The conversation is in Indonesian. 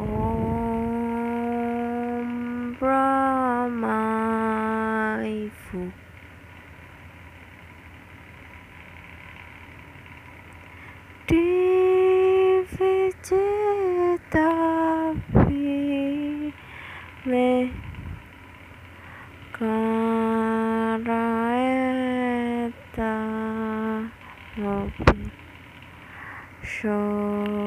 Om Brahmai Fu Devi Chitapi Me Karaeta Mopi Shofabil